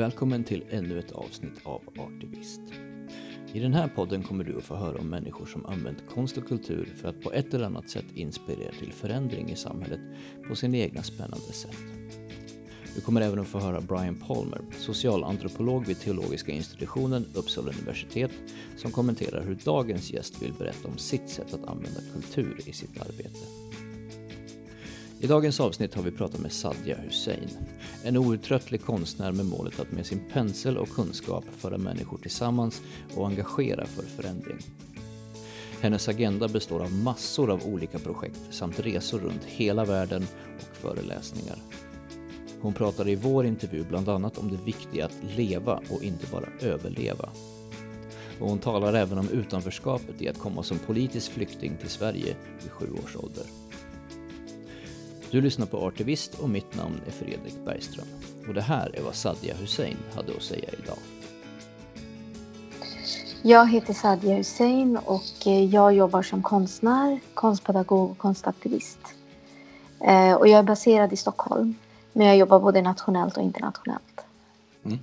Välkommen till ännu ett avsnitt av Artivist. I den här podden kommer du att få höra om människor som använt konst och kultur för att på ett eller annat sätt inspirera till förändring i samhället på sina egna spännande sätt. Du kommer även att få höra Brian Palmer, socialantropolog vid teologiska institutionen Uppsala universitet, som kommenterar hur dagens gäst vill berätta om sitt sätt att använda kultur i sitt arbete. I dagens avsnitt har vi pratat med Sadia Hussein, en outtröttlig konstnär med målet att med sin pensel och kunskap föra människor tillsammans och engagera för förändring. Hennes agenda består av massor av olika projekt samt resor runt hela världen och föreläsningar. Hon pratar i vår intervju bland annat om det viktiga att leva och inte bara överleva. Och hon talar även om utanförskapet i att komma som politisk flykting till Sverige vid sju års ålder. Du lyssnar på Artivist och mitt namn är Fredrik Bergström. Och det här är vad Sadia Hussein hade att säga idag. Jag heter Sadia Hussein och eh, jag jobbar som konstnär, konstpedagog och konstaktivist. Eh, och jag är baserad i Stockholm, men jag jobbar både nationellt och internationellt. Mm.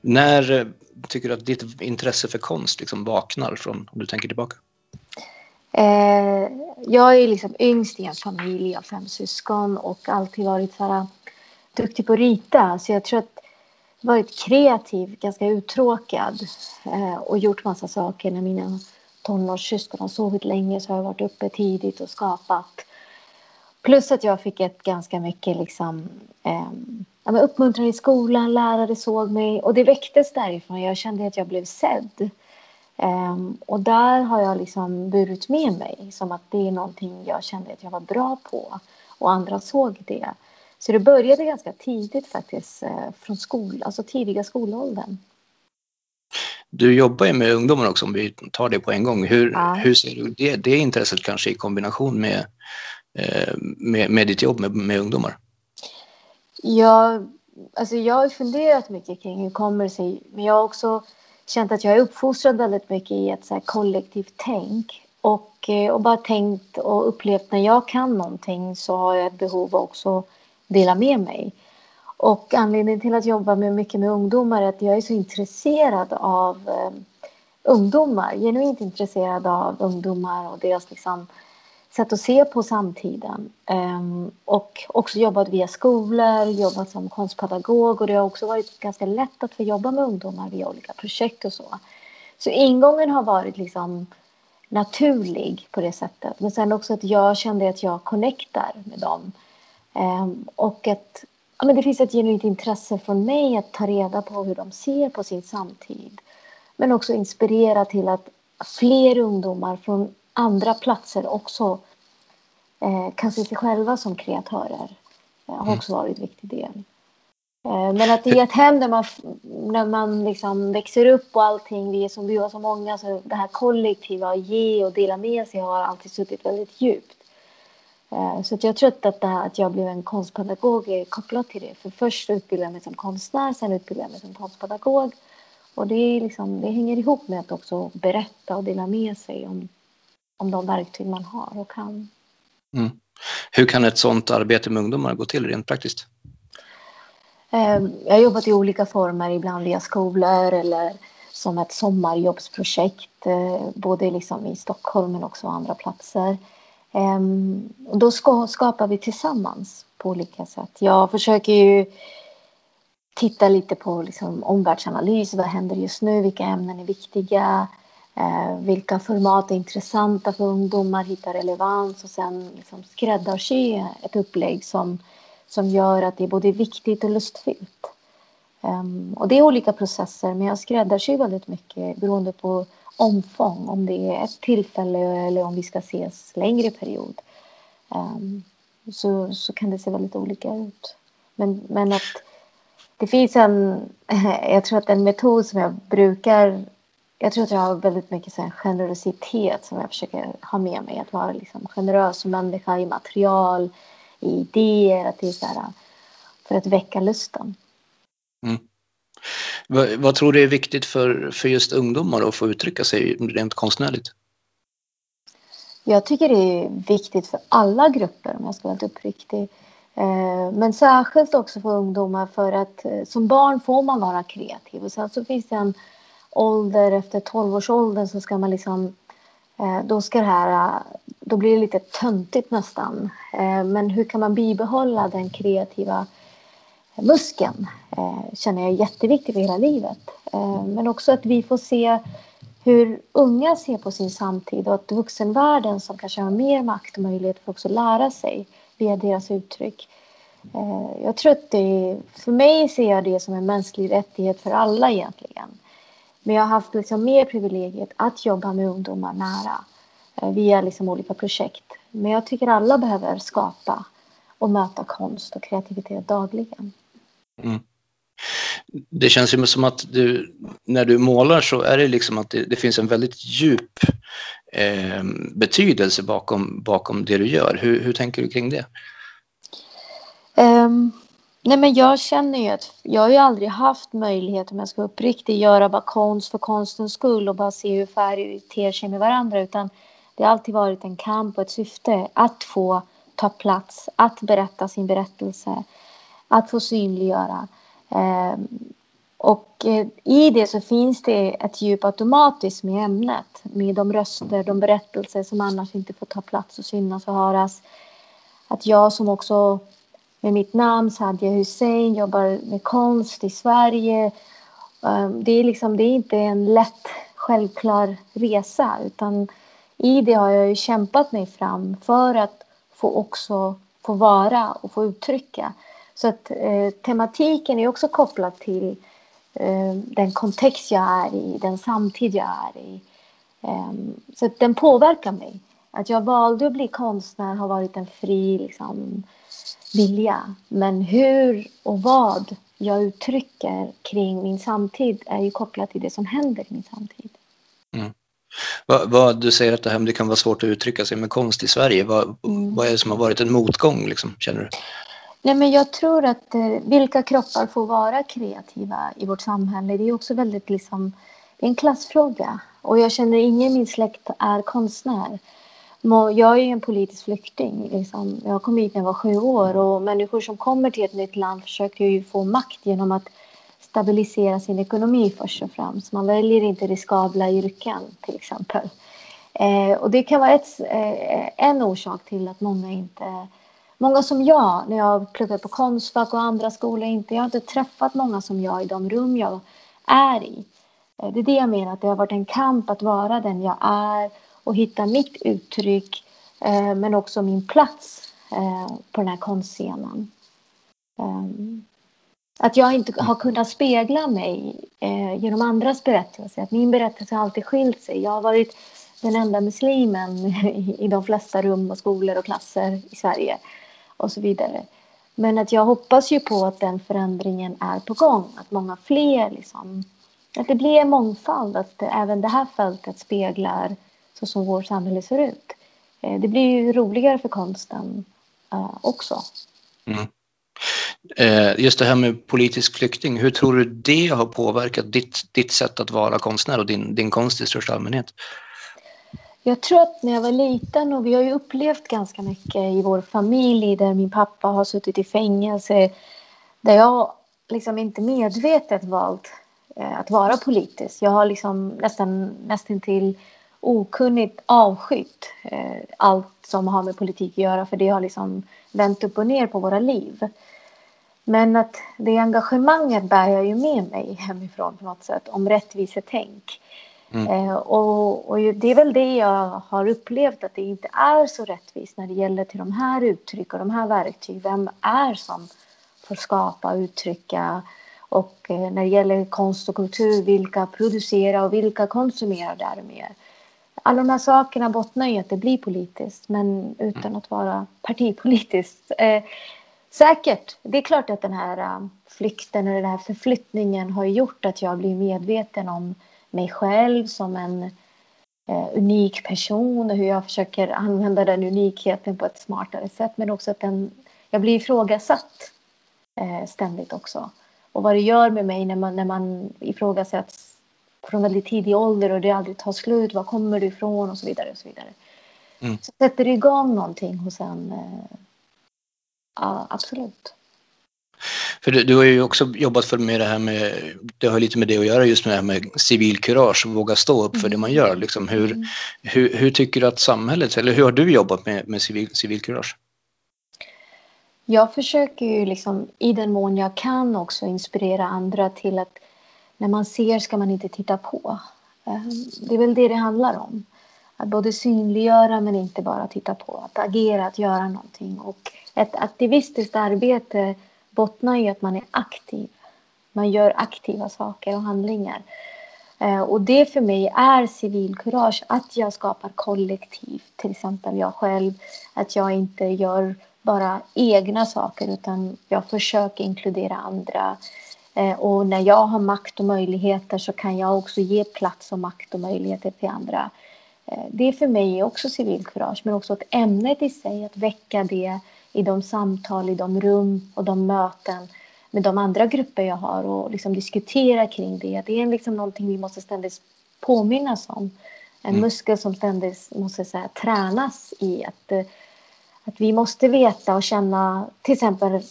När eh, tycker du att ditt intresse för konst liksom vaknar från, om du tänker tillbaka? Eh, jag är liksom yngst i en familj av fem syskon och alltid varit så här, ah, duktig på att rita. Så jag tror att jag varit kreativ, ganska uttråkad eh, och gjort massa saker. När mina tonårssyskon har sovit länge så har jag varit uppe tidigt och skapat. Plus att jag fick ett ganska mycket liksom, eh, uppmuntran i skolan, lärare såg mig och det väcktes därifrån. Jag kände att jag blev sedd. Um, och där har jag liksom burit med mig som att det är någonting jag kände att jag var bra på och andra såg det. Så det började ganska tidigt faktiskt, uh, från skol, alltså tidiga skolåldern. Du jobbar ju med ungdomar också om vi tar det på en gång. Hur, ja. hur ser du det, det intresset kanske i kombination med, uh, med, med ditt jobb med, med ungdomar? Ja, alltså jag har funderat mycket kring hur kommer det sig, men jag har också känt att jag är uppfostrad väldigt mycket i ett så kollektivt tänk. Och, eh, och bara tänkt och upplevt när jag kan någonting så har jag ett behov av också dela med mig. Och anledningen till att jobba med mycket med ungdomar är att jag är så intresserad av eh, ungdomar. Genuint intresserad av ungdomar och deras liksom, sätt att se på samtiden. Ehm, och också jobbat via skolor, jobbat som konstpedagog och det har också varit ganska lätt att få jobba med ungdomar via olika projekt och så. Så ingången har varit liksom naturlig på det sättet. Men sen också att jag kände att jag connectar med dem. Ehm, och att ja, men det finns ett genuint intresse från mig att ta reda på hur de ser på sin samtid. Men också inspirera till att fler ungdomar från andra platser också eh, kan se sig själva som kreatörer. Det har mm. också varit en viktig del. Eh, men att i ett hem där man, när man liksom växer upp och allting, vi är som vi var så många, så det här kollektiva, att ge och dela med sig har alltid suttit väldigt djupt. Eh, så jag tror att, det här, att jag blev en konstpedagog är kopplat till det. För först utbildade jag mig som konstnär, sen utbildade jag mig som konstpedagog. Och det, är liksom, det hänger ihop med att också berätta och dela med sig om om de verktyg man har och kan. Mm. Hur kan ett sådant arbete med ungdomar gå till rent praktiskt? Ehm, jag har jobbat i olika former, ibland via skolor eller som ett sommarjobbsprojekt, eh, både liksom i Stockholm men också andra platser. Ehm, då skapar vi tillsammans på olika sätt. Jag försöker ju titta lite på liksom omvärldsanalys, vad händer just nu, vilka ämnen är viktiga, Eh, vilka format är intressanta för ungdomar, hitta relevans och sen liksom skräddarsy ett upplägg som, som gör att det är både viktigt och lustfyllt. Um, och det är olika processer, men jag skräddarsyr väldigt mycket beroende på omfång, om det är ett tillfälle eller om vi ska ses längre period. Um, så, så kan det se väldigt olika ut. Men, men att det finns en, jag tror att en metod som jag brukar jag tror att jag har väldigt mycket så generositet som jag försöker ha med mig. Att vara liksom generös som människa i material, i idéer. Att det är så här, för att väcka lusten. Mm. Vad, vad, tror du är viktigt för, för just ungdomar att få uttrycka sig rent konstnärligt? Jag tycker det är viktigt för alla grupper om jag ska vara uppriktig. Eh, men särskilt också för ungdomar för att eh, som barn får man vara kreativ och sen så finns det en ålder efter 12-årsåldern så ska man liksom eh, då ska det här, eh, då blir det lite töntigt nästan. Eh, men hur kan man bibehålla den kreativa muskeln känner jag är jätteviktigt för hela livet. Men också att vi får se hur unga ser på sin samtid och att vuxenvärlden som kanske har mer makt och möjlighet får också lära sig via deras uttryck. Jag tror att det, för mig ser jag det som en mänsklig rättighet för alla egentligen. Men jag har haft liksom mer privilegiet att jobba med ungdomar nära eh, via liksom olika projekt. Men jag tycker alla behöver skapa och möta konst och kreativitet dagligen. Mm. Det känns ju som att du, när du målar så är det liksom att det, det finns en väldigt djup eh, betydelse bakom, bakom det du gör. Hur, hur tänker du kring det? Um, nej men jag känner ju att jag har ju aldrig haft möjlighet om jag ska uppriktigt göra bara konst för konstens skull och bara se hur färger ter sig med varandra utan det har alltid varit en kamp och ett syfte att få ta plats, att berätta sin berättelse, att få synliggöra. Ehm, och eh, i det så finns det ett djup automatiskt med ämnet, med de röster, de berättelser som annars inte får ta plats och synas och höras. Att jag som också med mitt namn, Sadia Hussein, jobbar med konst i Sverige. Ehm, det är, liksom, det är inte en lätt, självklar resa utan i det har jag ju kämpat mig fram för att få också få vara och få uttrycka. Så att eh, tematiken är också kopplad till eh, den kontext jag är i, den samtid jag är i. Eh, så att den påverkar mig. Att jag valde att bli konstnär har varit en fri liksom, vilja. Men hur och vad jag uttrycker kring min samtid är ju kopplat till det som händer i min samtid. Mm. Vad, vad, du säger att det, här, det kan vara svårt att uttrycka sig med konst i Sverige. Vad, mm. vad är det som har varit en motgång, liksom, känner du? Nej, men jag tror att eh, vilka kroppar får vara kreativa i vårt samhälle, det är också väldigt liksom, en klassfråga. Och jag känner ingen i min släkt är konstnär. Jag är ju en politisk flykting. Liksom. Jag kom hit när jag var sju år och människor som kommer till ett nytt land försöker ju få makt genom att stabilisera sin ekonomi först och främst. Man väljer inte riskabla yrken till exempel. Eh, och det kan vara ett, eh, en orsak till att många inte Många som jag, när jag pluggat på Konstfack och andra skolor, inte, jag har inte träffat många som jag i de rum jag är i. Eh, det är det jag menar, att det har varit en kamp att vara den jag är och hitta mitt uttryck eh, men också min plats eh, på den här konstscenen. Eh, att jag inte har kunnat spegla mig eh, genom andras berättelser. Att min berättelse har alltid skilt sig. Jag har varit den enda muslimen i, de flesta rum och skolor och klasser i Sverige och så vidare. Men att jag hoppas ju på att den förändringen är på gång. Att många fler liksom, att det blir mångfald. Att det, även det här fältet speglar så som vårt samhälle ser ut. Eh, det blir ju roligare för konsten uh, också. Mm. Eh, just det här med politisk flykting, hur tror du det har påverkat ditt, ditt sätt att vara konstnär och din, din konst i största allmänhet? Jag tror att när jag var liten, och vi har ju upplevt ganska mycket i vår familj där min pappa har suttit i fängelse, där jag liksom inte medvetet valt att vara politisk. Jag har liksom nästan, nästan till okunnigt avskytt eh, allt som har med politik att göra för det har liksom vänt upp och ner på våra liv. Men att det engagemanget bär jag ju med mig hemifrån på något sätt om rättvisetänk. Mm. Eh, och, och det är väl det jag har upplevt att det inte är så rättvist när det gäller till de här uttryck och de här verktyg. Vem är som får skapa och uttrycka och eh, när det gäller konst och kultur, vilka producerar och vilka konsumerar därmed alla de här sakerna bottnar i att det blir politiskt, men utan mm. att vara partipolitiskt. Eh, säkert. Det är klart att den här uh, flykten eller den här förflyttningen har gjort att jag blir medveten om mig själv som en uh, unik person och hur jag försöker använda den unikheten på ett smartare sätt, men också att den, jag blir ifrågasatt uh, ständigt också. Och vad det gör med mig när man, när man ifrågasätts från väldigt tidig ålder och det aldrig tar slut. Var kommer du ifrån? Och så vidare. Och så vidare. Mm. Så sätter det igång någonting hos en. Eh, Ja, absolut. För du, du, har ju också jobbat för med det här med, det har lite med det att göra just med det här med civilkurage våga stå upp för det man gör. Liksom hur, mm. hur, hur, tycker du att samhället, eller hur har du jobbat med, med civil, civilkurage? Jag försöker ju liksom i den mån jag kan också inspirera andra till att när man ser ska man inte titta på. Ehm, det är väl det det handlar om. Att både synliggöra men inte bara titta på. Att agera, att göra någonting. Och ett aktivistiskt arbete bottnar i att man är aktiv. Man gör aktiva saker och handlingar. Ehm, och det för mig är civilkurage, att jag skapar kollektiv. Till exempel jag själv, att jag inte gör bara egna saker utan jag försöker inkludera andra. Eh, och när jag har makt och möjligheter så kan jag också ge plats och makt och möjligheter till andra. Eh, det är för mig också civilkurage, men också ett ämnet i sig, att väcka det i de samtal, i de rum och de möten med de andra grupper jag har och liksom diskutera kring det. Det är liksom någonting vi måste ständigt påminnas om. En mm. muskel som ständigt måste säga, tränas i. Att, eh, att vi måste veta och känna, till exempel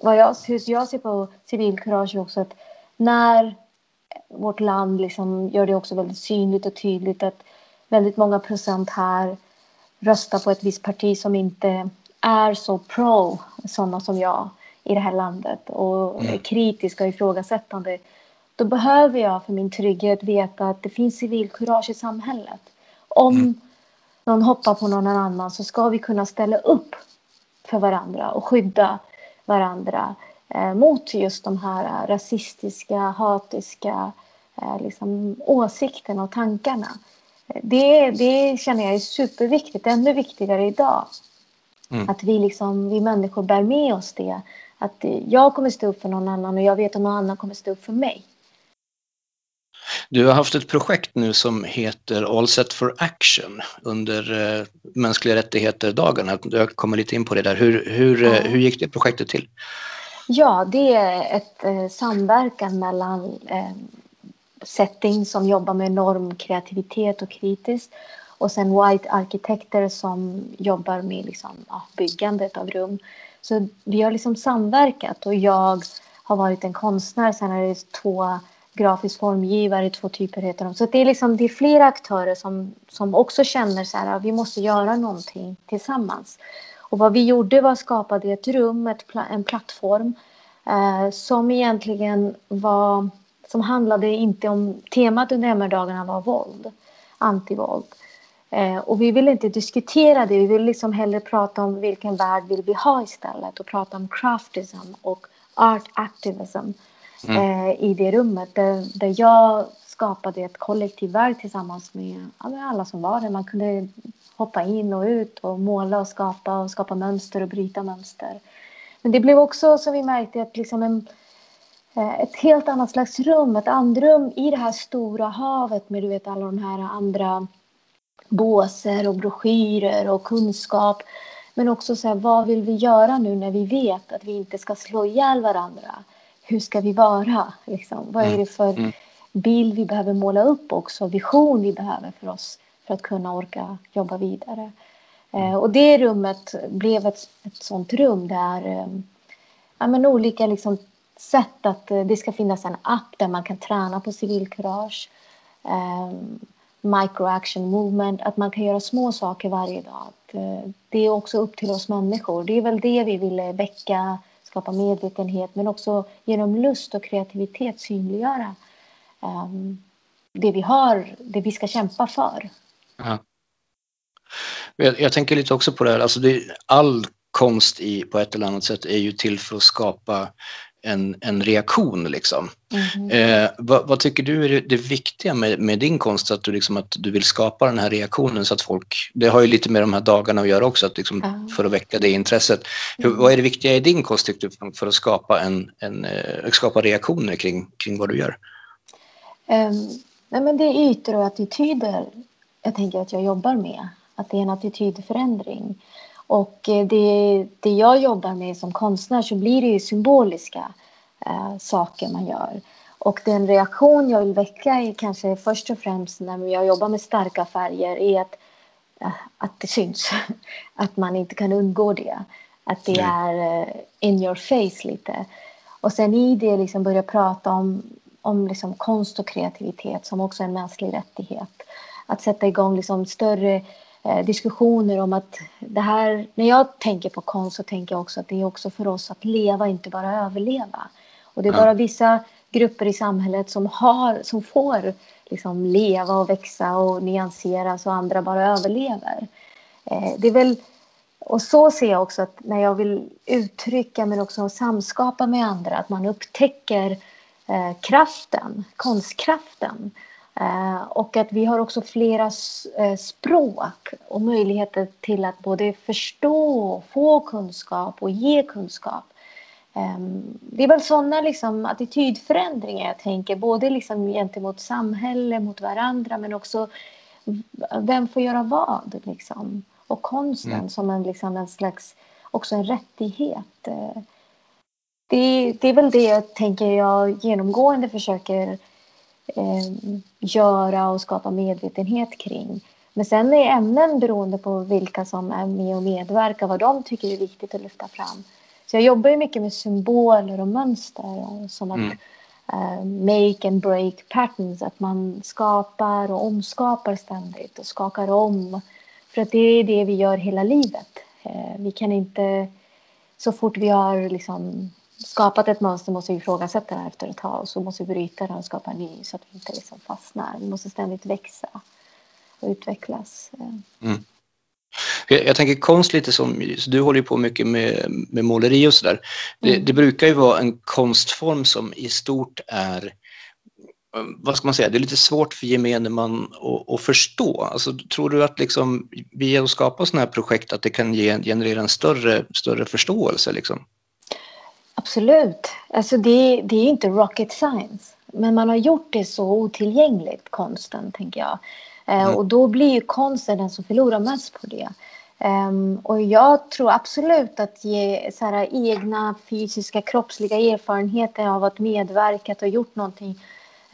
vad jag, hur jag ser på civilkurage är också att när vårt land liksom gör det också väldigt synligt och tydligt att väldigt många procent här röstar på ett visst parti som inte är så pro sådana som jag i det här landet och är kritiska och ifrågasättande då behöver jag för min trygghet veta att det finns civilkurage i samhället. Om mm. någon hoppar på någon annan så ska vi kunna ställa upp för varandra och skydda varandra eh, mot just de här rasistiska, hatiska eh, liksom, åsikterna och tankarna. Det, det känner jag är superviktigt, ännu viktigare idag. Mm. Att vi, liksom, vi människor bär med oss det. Att jag kommer stå upp för någon annan och jag vet att någon annan kommer stå upp för mig. Du har haft ett projekt nu som heter All Set for Action under eh, mänskliga rättigheter-dagarna. Jag kommer lite in på det där. Hur, hur, ja. hur gick det projektet till? Ja, det är ett eh, samverkan mellan eh, setting som jobbar med normkreativitet och kritiskt och sen White arkitekter som jobbar med liksom, ja, byggandet av rum. Så vi har liksom samverkat och jag har varit en konstnär. Sen är det två grafisk formgivare, två typer heter de. Så det är, liksom, det är flera aktörer som, som också känner så här, att vi måste göra någonting tillsammans. Och vad vi gjorde var att skapa ett rum, ett, en plattform eh, som egentligen var, som handlade inte om, temat under MR-dagarna var våld, antivåld. Eh, och vi ville inte diskutera det, vi ville liksom hellre prata om vilken värld vill vi ha istället och prata om craftism och art activism mm. eh, i det rummet där, där jag skapade ett kollektivverk tillsammans med alla som var där. Man kunde hoppa in och ut och måla och skapa och skapa mönster och bryta mönster. Men det blev också som vi märkte att liksom en, eh, ett helt annat slags rum, ett andrum i det här stora havet med du vet alla de här andra båser och broschyrer och kunskap. Men också så här, vad vill vi göra nu när vi vet att vi inte ska slå ihjäl varandra? Hur ska vi vara? Liksom? Vad är mm. det för mm. bild vi behöver måla upp också? Vision vi behöver för oss för att kunna orka jobba vidare. Eh, mm. och det rummet blev ett, ett sånt rum där eh, ja, men olika liksom, sätt att eh, det ska finnas en app där man kan träna på civilkurage. Eh, micro action movement, att man kan göra små saker varje dag. Att, eh, det är också upp till oss människor. Det är väl det vi ville väcka skapa medvetenhet men också genom lust och kreativitet synliggöra um, det vi har, det vi ska kämpa för. Ja. Jag, jag, tänker lite också på det här, alltså det, all konst i, på ett eller annat sätt är ju till för att skapa en, en reaktion. Liksom. Mm. Eh, vad, vad, tycker du är det, viktiga med, med, din konst? Att du, liksom, att du vill skapa den här reaktionen så att folk... Det har ju lite med de här dagarna att göra också, att liksom, mm. för att väcka det intresset. Hur, vad är det viktiga i din konst tycker du, för att skapa, en, en, uh, skapa reaktioner kring, kring vad du gör? Um, nej, men det är ytor och attityder jag tänker att jag jobbar med. Att det är en attitydförändring. Och eh, det, det jag jobbar med som konstnär så blir det ju symboliska eh, saker man gör. Och den reaktion jag vill väcka är kanske först och främst när jag jobbar med starka färger är att, eh, att det syns. Att man inte kan undgå det. Att det är uh, in your face lite. Och sen i det liksom börja prata om, om liksom konst och kreativitet som också är en mänsklig rättighet. Att sätta igång liksom större eh, diskussioner om att det här... När jag tänker på konst så tänker jag också att det är också för oss att leva, inte bara överleva. Och det är bara vissa grupper i samhället som, har, som får liksom leva och växa och nyanseras och andra bara överlever. Eh, det är väl, och så ser jag också att när jag vill uttrycka men också samskapa med andra att man upptäcker eh, kraften, konstkraften. Eh, och att vi har också flera eh, språk och möjligheter till att både förstå, få kunskap och ge kunskap. Ehm, det är väl sådana liksom attitydförändringar jag tänker, både liksom gentemot samhället, mot varandra, men också vem får göra vad? Liksom. Och konsten mm. som en, liksom en slags, också en rättighet. Eh, det, det är väl det jag tänker jag genomgående försöker eh, göra och skapa medvetenhet kring. Men sen är ämnen beroende på vilka som är med och medverkar, vad de tycker är viktigt att lyfta fram. Så jag jobbar ju mycket med symboler och mönster som att mm. uh, make and break patterns, att man skapar och omskapar ständigt och skakar om. För att det är det vi gör hela livet. Uh, vi kan inte, så fort vi har liksom skapat ett mönster måste vi ifrågasätta det efter ett tag och så måste vi bryta det och skapa en ny så att vi inte liksom fastnar. Vi måste ständigt växa och utvecklas. Mm. Jag, jag, tänker konst lite som, du håller ju på mycket med, med måleri och sådär. Det, mm. det brukar ju vara en konstform som i stort är vad ska man säga, det är lite svårt för gemene man att, att förstå. Alltså, tror du att liksom, via att skapa sådana här projekt att det kan ge, generera en större, större förståelse? Liksom? Absolut. Alltså det, det är inte rocket science. Men man har gjort det så otillgängligt, konsten, tänker jag. Eh, mm. Och då blir ju konsten den som förlorar mest på det. Um, och jag tror absolut att ge så här, egna fysiska, kroppsliga erfarenheter av att medverkat och gjort någonting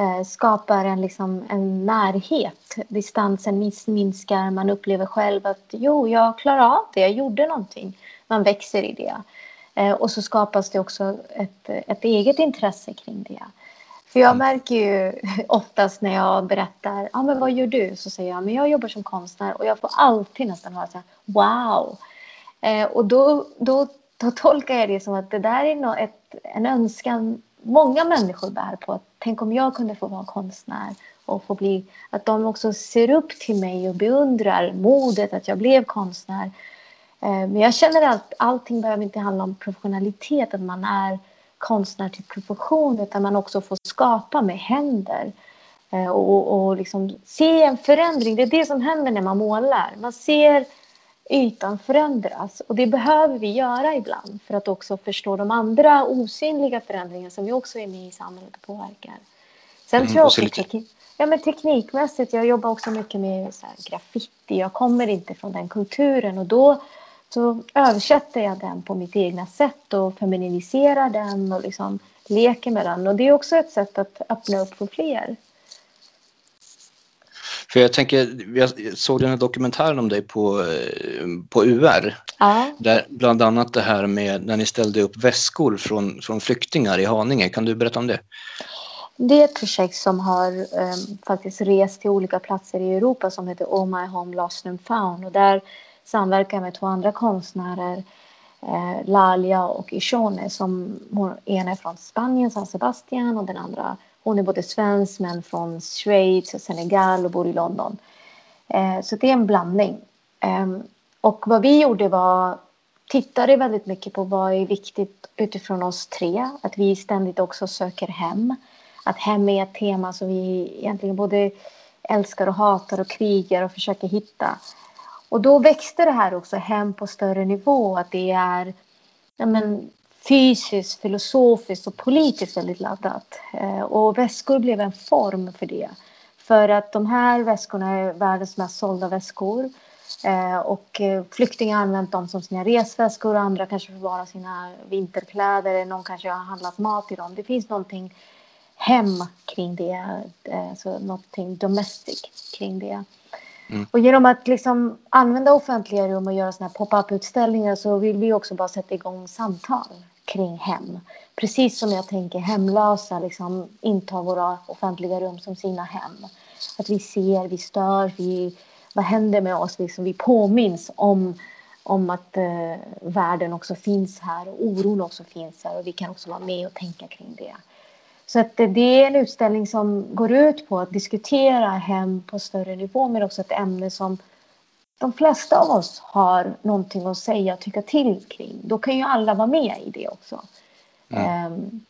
uh, skapar en, liksom, en närhet. Distansen minskar, man upplever själv att jo, jag klarar av det, jag gjorde någonting. Man växer i det. Uh, och så skapas det också ett, ett eget intresse kring det. För jag märker ju oftast när jag berättar, ah, men vad gör du? Så säger jag, men jag jobbar som konstnär och jag får alltid nästan höra så här, wow. Eh, och då, då, då tolkar jag det som att det där är nog ett, en önskan många människor bär på. Tänk om jag kunde få vara konstnär och få bli, att de också ser upp till mig och beundrar modet att jag blev konstnär. Eh, men jag känner att allting behöver inte handla om professionalitet, att man är konstnär till profession utan man också får skapa med händer eh, och, och liksom se en förändring. Det är det som händer när man målar. Man ser ytan förändras och det behöver vi göra ibland för att också förstå de andra osynliga förändringarna som vi också är med i samhället och påverkar. Sen mm, tror jag också teknik, ja, men teknikmässigt, jag jobbar också mycket med så graffiti. Jag kommer inte från den kulturen och då så översätter jag den på mitt egna sätt och femininiserar den och liksom leker med den. Och det är också ett sätt att öppna upp för fler. För jag tänker, jag såg den här dokumentären om dig på, eh, på UR. Ja. Där bland annat det här med när ni ställde upp väskor från, från flyktingar i Haninge. Kan du berätta om det? Det är ett projekt som har um, faktiskt rest till olika platser i Europa som heter Oh My Home Lost and Found. Och där samverkar med två andra konstnärer, eh, Lalia och Ishone, som ena är från Spanien, San Sebastian, och den andra, hon är både svensk men från Schweiz och Senegal och bor i London. Eh, så det är en blandning. Eh, och vad vi gjorde var tittade väldigt mycket på vad är viktigt utifrån oss tre. Att vi ständigt också söker hem. Att hem är ett tema som vi egentligen både älskar och hatar och krigar och försöker hitta. Och då växte det här också hem på större nivå. Att det är ja, men, fysiskt, filosofiskt och politiskt väldigt laddat. Eh, och väskor blev en form för det. För att de här väskorna är världens mest sålda väskor. Eh, och eh, flyktingar har använt dem som sina resväskor och andra kanske förvarar sina vinterkläder. Någon kanske har handlat mat i dem. Det finns någonting hem kring det, eh, alltså någonting domestic kring det. Mm. Och genom att liksom använda offentliga rum och göra såna här pop-up-utställningar så vill vi också bara sätta igång samtal kring hem. Precis som jag tänker hemlösa liksom intar våra offentliga rum som sina hem. Att vi ser, vi stör, vi, vad händer med oss? Liksom, vi påminns om, om att eh, världen också finns här och oron också finns här och vi kan också vara med och tänka kring det. Så att det är en utställning som går ut på att diskutera hem på större nivå men också ett ämne som de flesta av oss har någonting att säga och tycka till kring. Då kan ju alla vara med i det också. Mm.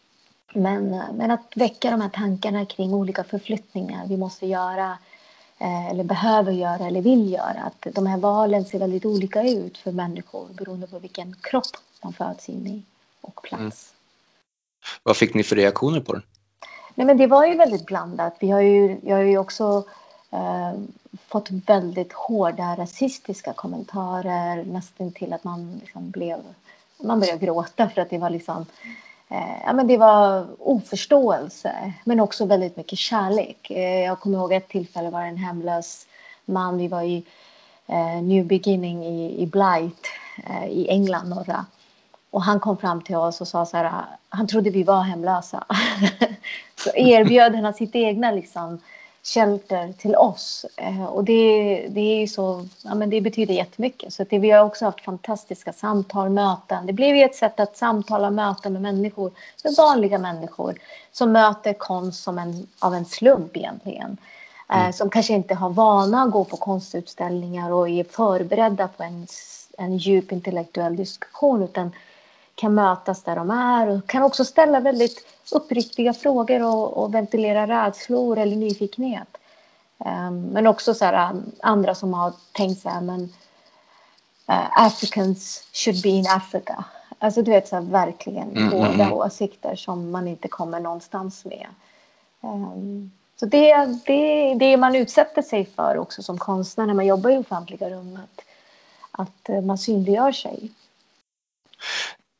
Men, men att väcka de här tankarna kring olika förflyttningar vi måste göra eh, eller behöver göra eller vill göra. Att de här valen ser väldigt olika ut för människor beroende på vilken kropp de föds in i och plats. Vad fick ni för reaktioner på den? Nej, men det var ju väldigt blandat. Vi har ju, jag har ju också eh, fått väldigt hårda rasistiska kommentarer nästan till att man liksom blev man började gråta för att det var liksom eh, ja, men det var oförståelse men också väldigt mycket kärlek. Eh, jag kommer ihåg ett tillfälle var en hemlös man. Vi var i eh, New Beginning i, i Blight eh, i England norra och han kom fram till oss och sa så här, han trodde vi var hemlösa. så erbjöd han sitt egna liksom, shelter till oss. Eh, och det, det, är så, ja, men det betyder jättemycket. Så det, vi har också haft fantastiska samtal, möten. Det blev ett sätt att samtala och möta med människor, med vanliga människor som möter konst som en, av en slump egentligen. Eh, mm. som kanske inte har vana att gå på konstutställningar och är förberedda på en, en djup intellektuell diskussion utan kan mötas där de är och kan också ställa väldigt uppriktiga frågor och, och ventilera rädslor eller nyfikenhet. Um, men också så här, andra som har tänkt så här, men uh, Africans should be in Africa. Alltså du vet så här, verkligen mm, hårda mm, mm. åsikter som man inte kommer någonstans med. Um, så det är det, det man utsätter sig för också som konstnär när man jobbar i offentliga rum. Att, att uh, man synliggör sig.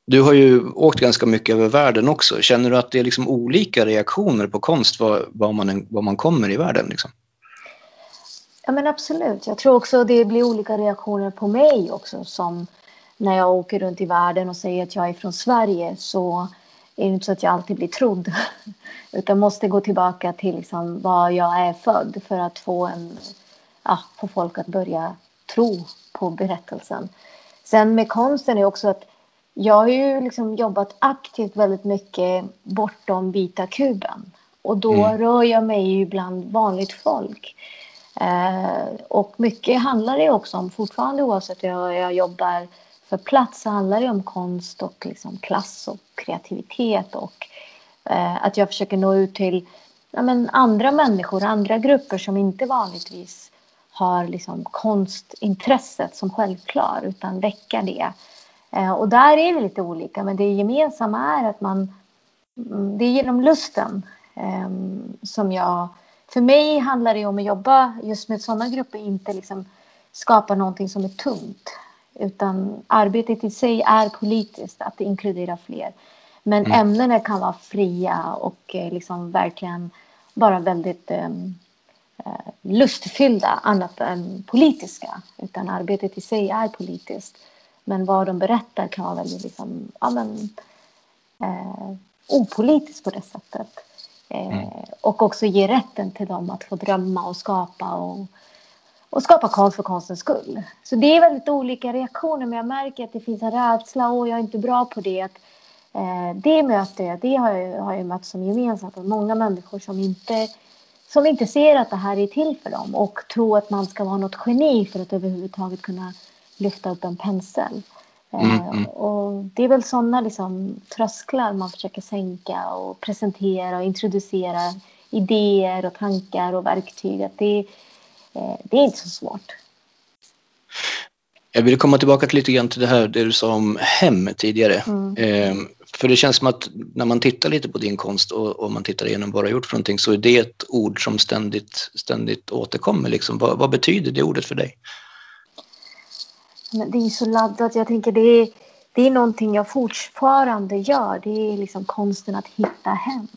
Du har ju åkt ganska mycket över världen också. Känner du att det är liksom olika reaktioner på konst var, var, man, var man kommer i världen? Liksom? Ja, men absolut. Jag tror också det blir olika reaktioner på mig också. Som när jag åker runt i världen och säger att jag är från Sverige så är det inte så att jag alltid blir trodd. Utan måste gå tillbaka till liksom var jag är född för att få, en, ja, få folk att börja tro på berättelsen. Sen med konsten är också att jag har ju liksom jobbat aktivt väldigt mycket bortom vita kuben. Och då mm. rör jag mig ju bland vanligt folk. Eh, och mycket handlar det också om, fortfarande oavsett hur jag, jag jobbar för plats, så handlar det om konst och liksom klass och kreativitet. Och eh, att jag försöker nå ut till ja, men andra människor, andra grupper som inte vanligtvis har liksom konstintresset som självklar, utan väcka det. Eh, och där är vi lite olika, men det gemensamma är att man... Mm, det är genom lusten ehm, som jag... För mig handlar det om att jobba just med sådana grupper, inte liksom skapa någonting som är tungt. Utan arbetet i sig är politiskt, att det inkluderar fler. Men mm. ämnena kan vara fria och eh, liksom verkligen bara väldigt um, lustfyllda, annat än politiska. Utan arbetet i sig är politiskt. Men vad de berättar kan vara väldigt liksom, ja, men, eh, opolitiskt på det sättet. Eh, mm. Och också ge rätten till dem att få drömma och skapa och, och skapa konst för konstens skull. Så det är väldigt olika reaktioner men jag märker att det finns en rädsla och jag är inte bra på det. Att, eh, det möter jag, det har jag, har jag mött som gemensamt. Och många människor som inte, som inte ser att det här är till för dem och tror att man ska vara något geni för att överhuvudtaget kunna lyfta upp en pensel. Mm, eh, mm. Och det är väl sådana liksom, trösklar man försöker sänka och presentera och introducera idéer och tankar och verktyg. Att det, eh, det är inte så svårt. Jag vill komma tillbaka lite grann till det här det du sa om hem tidigare. Mm. Eh, för det känns som att när man tittar lite på din konst och, och man tittar igenom vad du har gjort för någonting så är det ett ord som ständigt, ständigt återkommer. Liksom. Vad, vad betyder det ordet för dig? Men det är så laddat. Jag tänker det är, det är någonting jag fortfarande gör. Det är liksom konsten att hitta hem.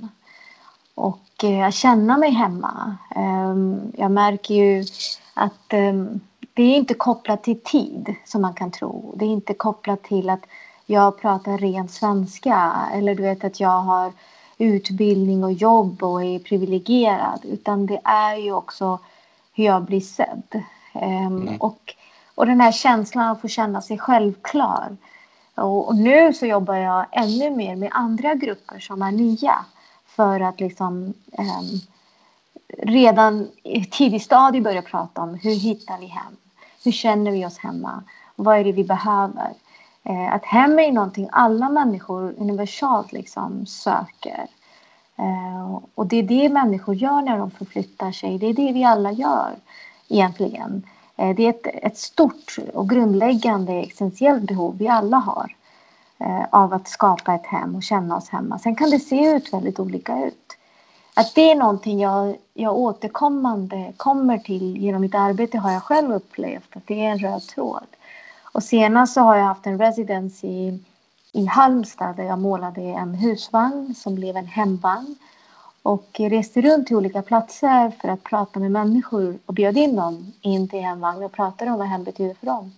och eh, känna mig hemma. Um, jag märker ju att um, det är inte kopplat till tid som man kan tro. Det är inte kopplat till att jag pratar ren svenska eller du vet att jag har utbildning och jobb och är privilegierad utan det är ju också hur jag blir sedd. Um, och, och den här känslan att få känna sig självklar. Och, och, nu så jobbar jag ännu mer med andra grupper som är nya för att liksom eh, redan i tidig stadie börja prata om hur hittar vi hem? Hur känner vi oss hemma? Vad är det vi behöver? Eh, att hem är någonting alla människor universalt liksom söker. Eh, och det är det människor gör när de förflyttar sig. Det är det vi alla gör egentligen. Eh, det är ett, ett stort och grundläggande essentiellt behov vi alla har eh, av att skapa ett hem och känna oss hemma. Sen kan det se ut väldigt olika ut. Att det är någonting jag, jag återkommande kommer till genom mitt arbete har jag själv upplevt att det är en röd tråd. Och senast så har jag haft en residence i, i Halmstad där jag målade en husvagn som blev en hemvagn och reste runt till olika platser för att prata med människor och bjöd in dem in till hemvagn och pratade om vad hem betyder för dem.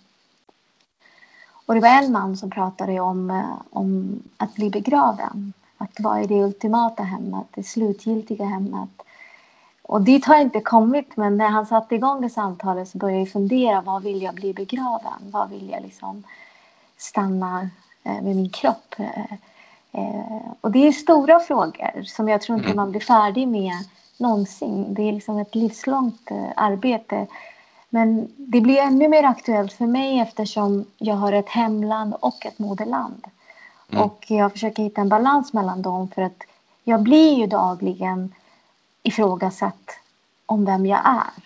Och det var en man som pratade om, eh, om att bli begraven. Att vad är det ultimata hemmet, det slutgiltiga hemmet. Och dit har jag inte kommit, men när han satte igång det samtalet så började jag fundera, vad vill jag bli begraven? Vad vill jag liksom stanna eh, med min kropp? Eh, Eh, eh, och det är stora frågor som jag tror inte mm. man blir färdig med någonsin. Det är liksom ett livslångt arbete. Men det blir ännu mer aktuellt för mig eftersom jag har ett hemland och ett moderland. Mm. Och jag försöker hitta en balans mellan dem för att jag blir ju dagligen ifrågasatt om vem jag är.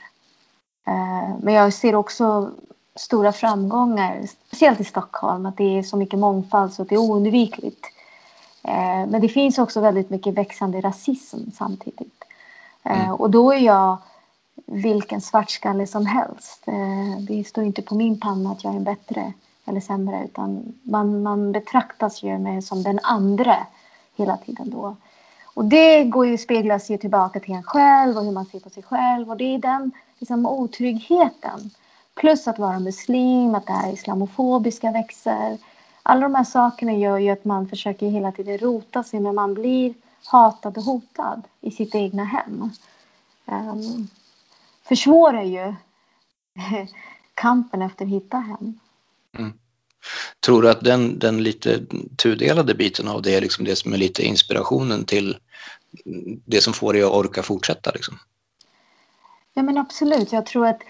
Eh, men jag ser också stora framgångar, speciellt i Stockholm, att det är så mycket mångfald så det är oundvikligt. Eh, men det finns också väldigt mycket växande rasism samtidigt. Eh, mm. Och då är jag vilken svartskalle som helst. Det står inte på min panna att jag är bättre eller sämre utan man, man betraktas ju med som den andra hela tiden då. Och det går ju, speglas ju tillbaka till en själv och hur man ser på sig själv och det är den liksom, otryggheten. Plus att vara muslim, att det här islamofobiska växer. Alla de här sakerna gör ju att man försöker hela tiden rota sig men man blir hatad och hotad i sitt egna hem. Um, försvårar ju kampen efter att hitta hem. Mm. Tror du att den, den lite tudelade biten av det är liksom det som är lite inspirationen till det som får dig att orka fortsätta? Liksom? Ja men absolut. Jag tror att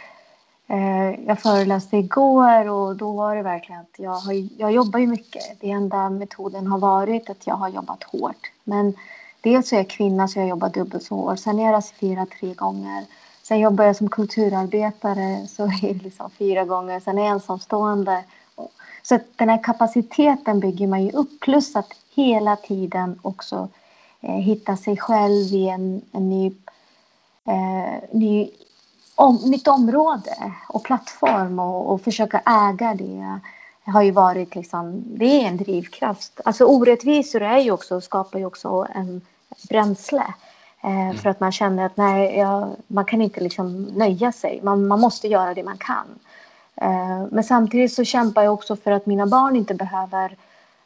Eh, jag föreläste igår och då var det verkligen att jag, har, jag jobbar ju mycket. Det enda metoden har varit att jag har jobbat hårt. Men dels är jag kvinna så jag jobbar dubbelt så hårt. Sen är jag rasifierad tre gånger. Sen jobbar jag som kulturarbetare så är det liksom fyra gånger. Sen är jag ensamstående så att den här kapaciteten bygger man ju upp plus att hela tiden också eh, hitta sig själv i en, en ny, eh, ny om, nytt område och plattform och, och, försöka äga det har ju varit liksom, det är en drivkraft. Alltså orättvisor är ju också, skapar ju också en bränsle. Eh, mm. För att man känner att nej, jag, man kan inte liksom nöja sig. Man, man måste göra det man kan. Eh, men samtidigt så kämpar jag också för att mina barn inte behöver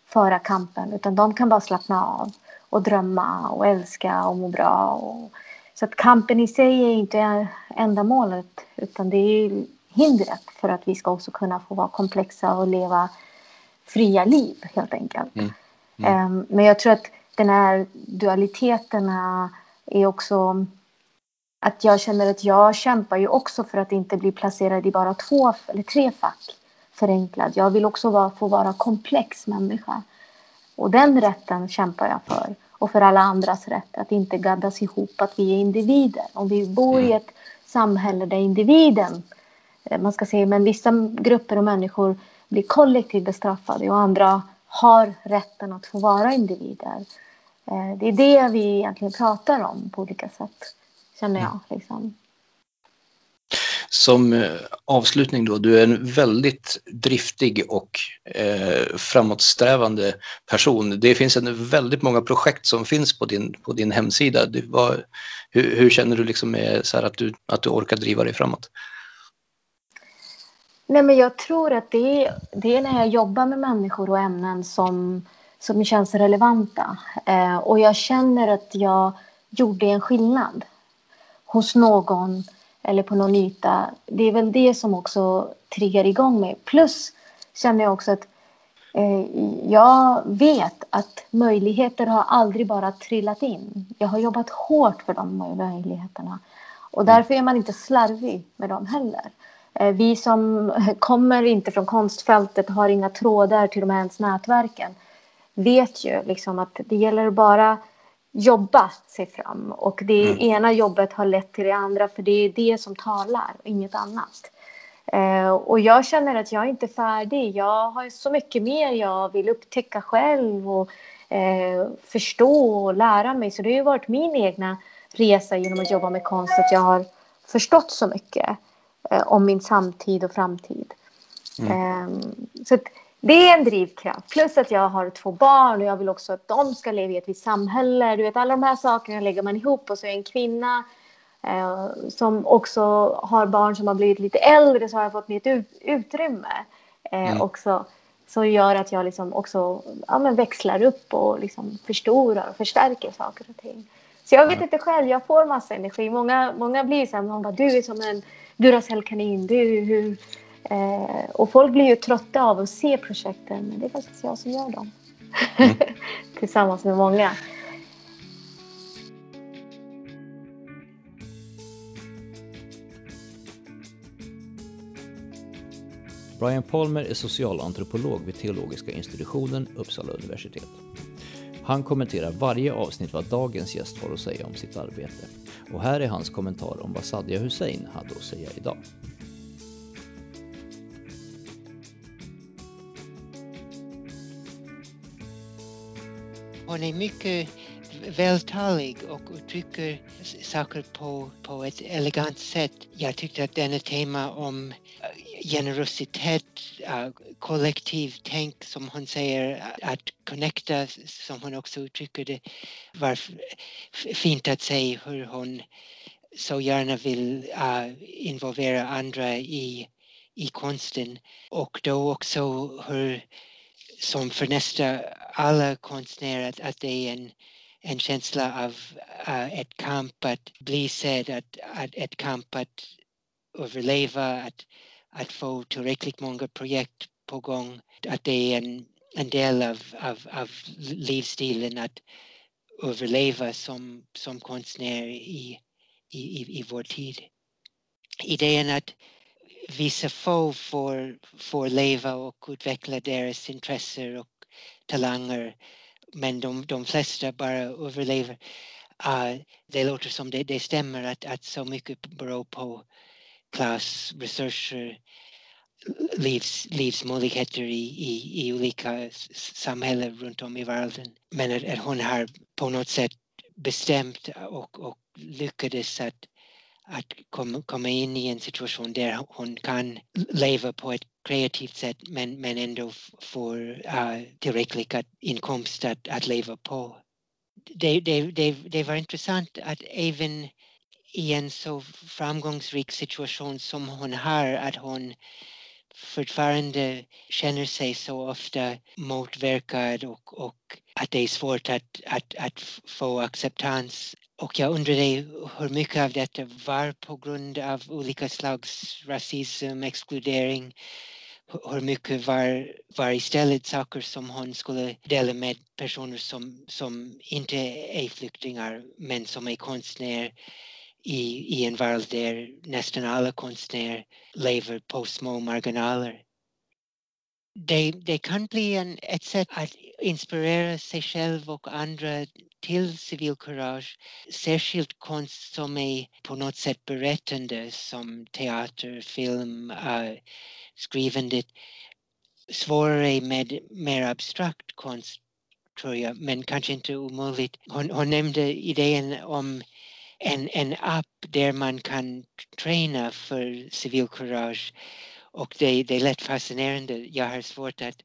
föra kampen utan de kan bara slappna av och drömma och älska och må bra. Och, så att kampen i sig är inte ändamålet utan det är hindret för att vi ska också kunna få vara komplexa och leva fria liv helt enkelt. Mm. Mm. Ehm, men jag tror att den här dualiteterna är också att jag känner att jag kämpar ju också för att inte bli placerad i bara två eller tre fack förenklad. Jag vill också vara, få vara komplex människa. Och den rätten kämpar jag för. Och för alla andras rätt att inte gaddas ihop att vi är individer. Om vi bor i ett samhälle där individen, eh, man ska säga, men vissa grupper och människor blir kollektivt bestraffade och andra har rätten att få vara individer. Eh, det är det vi egentligen pratar om på olika sätt känner jag. Liksom. Som eh, avslutning då, du är en väldigt driftig och eh, framåtsträvande person. Det finns en väldigt många projekt som finns på din, på din hemsida. Du, vad, hur, hur, känner du liksom med, så att, du, att du orkar driva dig framåt? Nej, men jag tror att det är, det är när jag jobbar med människor och ämnen som, som känns relevanta. Eh, och jag känner att jag gjorde en skillnad hos någon eller på någon yta. Det är väl det som också triggar igång mig. Plus känner jag också att eh, jag vet att möjligheter har aldrig bara trillat in. Jag har jobbat hårt för de möjligheterna. Och därför är man inte slarvig med dem heller. Eh, vi som kommer inte från konstfältet har inga trådar till de här ens nätverken vet ju liksom att det gäller bara jobba sig fram och det mm. ena jobbet har lett till det andra för det är det som talar och inget annat. Eh, och jag känner att jag är inte färdig. Jag har så mycket mer jag vill upptäcka själv och eh, förstå och lära mig. Så det har varit min egna resa genom att jobba med konst att jag har förstått så mycket eh, om min samtid och framtid. Mm. Ehm, så att, det är en drivkraft. Plus att jag har två barn och jag vill också att de ska leva i ett visst samhälle. Du vet, alla de här sakerna lägger man ihop och så är jag en kvinna eh, som också har barn som har blivit lite äldre så har jag fått ut, utrymme eh, mm. också. Så gör att jag liksom också ja, men växlar upp och liksom förstorar och förstärker saker och ting. Så jag vet mm. inte själv, jag får massa energi. Många, många blir så här, man bara, du är som en Duracell-kanin. Du, hur, Eh, och folk blir ju trötta av att se projekten, men det är faktiskt jag som gör dem. Mm. Tillsammans med många. Brian Palmer är socialantropolog vid teologiska institutionen Uppsala universitet. Han kommenterar varje avsnitt vad dagens gäst har att säga om sitt arbete. Och här är hans kommentar om vad Sadia Hussein hade att säga idag. Hon är mycket vältalig och uttrycker saker på, på ett elegant sätt. Jag tyckte att denna tema om eh, generositet, eh, kollektivtänk som hon säger, eh, att connecta som hon också uttrycker det, var fint att se hur hon så gärna vill uh, involvera andra i, i konsten och då också hur som för nästa alla konstnärer att, att det är en, en känsla av uh, ett kamp att bli sedd, att, att, ett kamp att överleva, att, att få tillräckligt många projekt på gång. Att det är en, en del av, av, av livsstilen att överleva som, som konstnär i, i, i vår tid. Idén att vissa få får, får leva och utveckla deras intressen och talanger men de, de flesta bara överlever. Uh, det låter som det, det stämmer att, att så mycket beror på klass, resurser, livs, livsmöjligheter i, i, i olika samhällen runt om i världen. Men att, att hon har på något sätt bestämt och, och lyckades att att komma, komma in i en situation där hon kan leva på ett kreativt sätt men, men ändå får uh, tillräcklig inkomst att, att leva på. Det, det, det, det var intressant att även i en så framgångsrik situation som hon har att hon fortfarande känner sig så ofta motverkad och, och att det är svårt att, att, att få acceptans och jag undrade hur mycket av detta var på grund av olika slags rasism, exkludering. Hur mycket var, var istället saker som hon skulle dela med personer som, som inte är flyktingar men som är konstnärer i, i en värld där nästan alla konstnärer lever på små marginaler. Det, det kan bli en, ett sätt att inspirera sig själv och andra till civilkurage, särskilt konst som är på något sätt berättande som teater, film, eh, uh, skrivandet. Svårare med mer abstrakt konst tror jag, men kanske inte omöjligt. Hon, hon nämnde idén om en, en app där man kan träna för civilkurage och det, det är lätt fascinerande. Jag har svårt att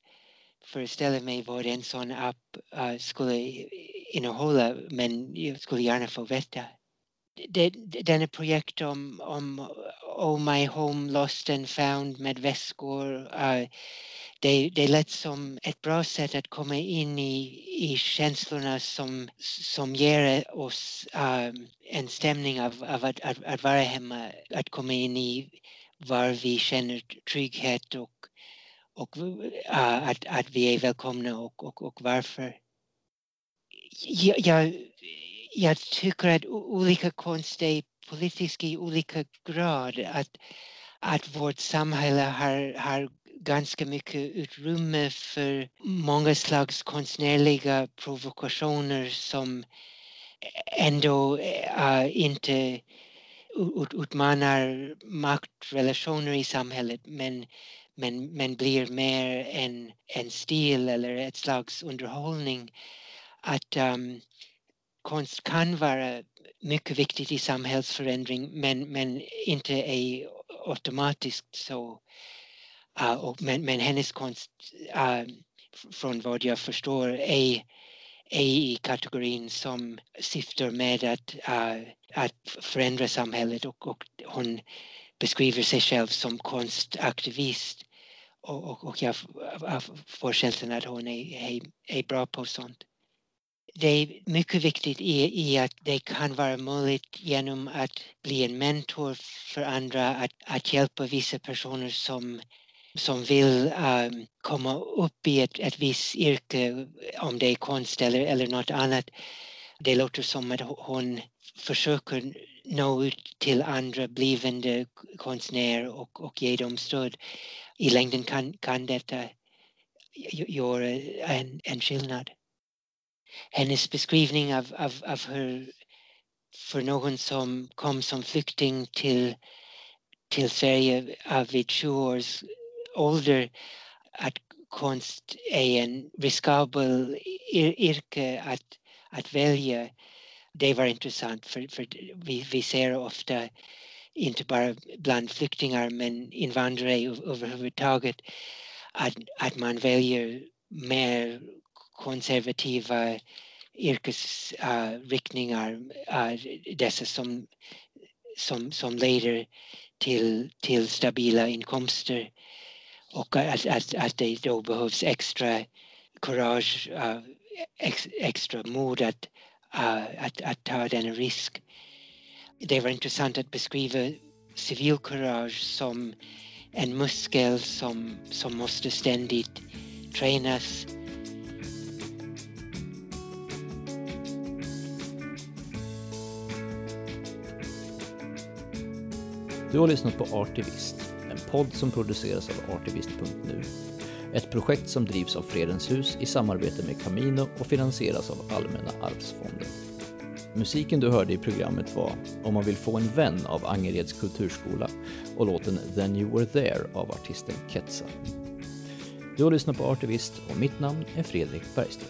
föreställa mig vad en sån app uh, skulle innehålla men jag skulle gärna få veta. Det, denna projekt om, om Oh My Home Lost and Found med väskor uh, det, det lät som ett bra sätt att komma in i, i känslorna som, som ger oss uh, en stämning av, av att, att, att, vara hemma, att komma in i var vi känner trygghet och, och uh, att, att vi är välkomna och, och, och varför. Jag, jag, jag tycker att olika konst är politisk i olika grad. Att, att vårt samhälle har, har ganska mycket utrymme för många slags konstnärliga provokationer som ändå äh, inte ut, utmanar maktrelationer i samhället men, men, men blir mer en, en stil eller ett slags underhållning. Att um, konst kan vara mycket viktigt i samhällsförändring men, men inte är automatiskt så Uh, och, men, men hennes konst, uh, från vad jag förstår, är, är i kategorin som syftar med att, uh, att förändra samhället och, och hon beskriver sig själv som konstaktivist. Och, och, och jag, jag får känslan att hon är, är, är bra på sånt. Det är mycket viktigt i, i att det kan vara möjligt genom att bli en mentor för andra, att, att hjälpa vissa personer som som vill um, komma upp i ett, ett visst yrke, om det är konst eller, eller något annat. Det låter som att hon försöker nå ut till andra blivande konstnärer och, och ge dem stöd. I längden kan, kan detta göra en, en skillnad. Hennes beskrivning av, av, av hur för någon som kom som flykting till, till Sverige vid 20 års ålder att konst är en riskabel yrke att, att välja. Det var intressant för, för vi, vi ser ofta inte bara bland flyktingar men invandrare överhuvudtaget att, att man väljer mer konservativa yrkesriktningar, uh, eh, dessa som, som, som leder till, till stabila inkomster och att, att, att det då behövs extra kurage, uh, ex, extra mod att, uh, att, att ta denna risk. Det var intressant att beskriva civilkurage som en muskel som, som måste ständigt tränas. Du har lyssnat på Artivist en podd som produceras av Artivist.nu. Ett projekt som drivs av Fredens hus i samarbete med Camino och finansieras av Allmänna arvsfonden. Musiken du hörde i programmet var Om man vill få en vän av Angereds kulturskola och låten Then you were there av artisten Ketsa. Du har lyssnat på Artivist och mitt namn är Fredrik Bergström.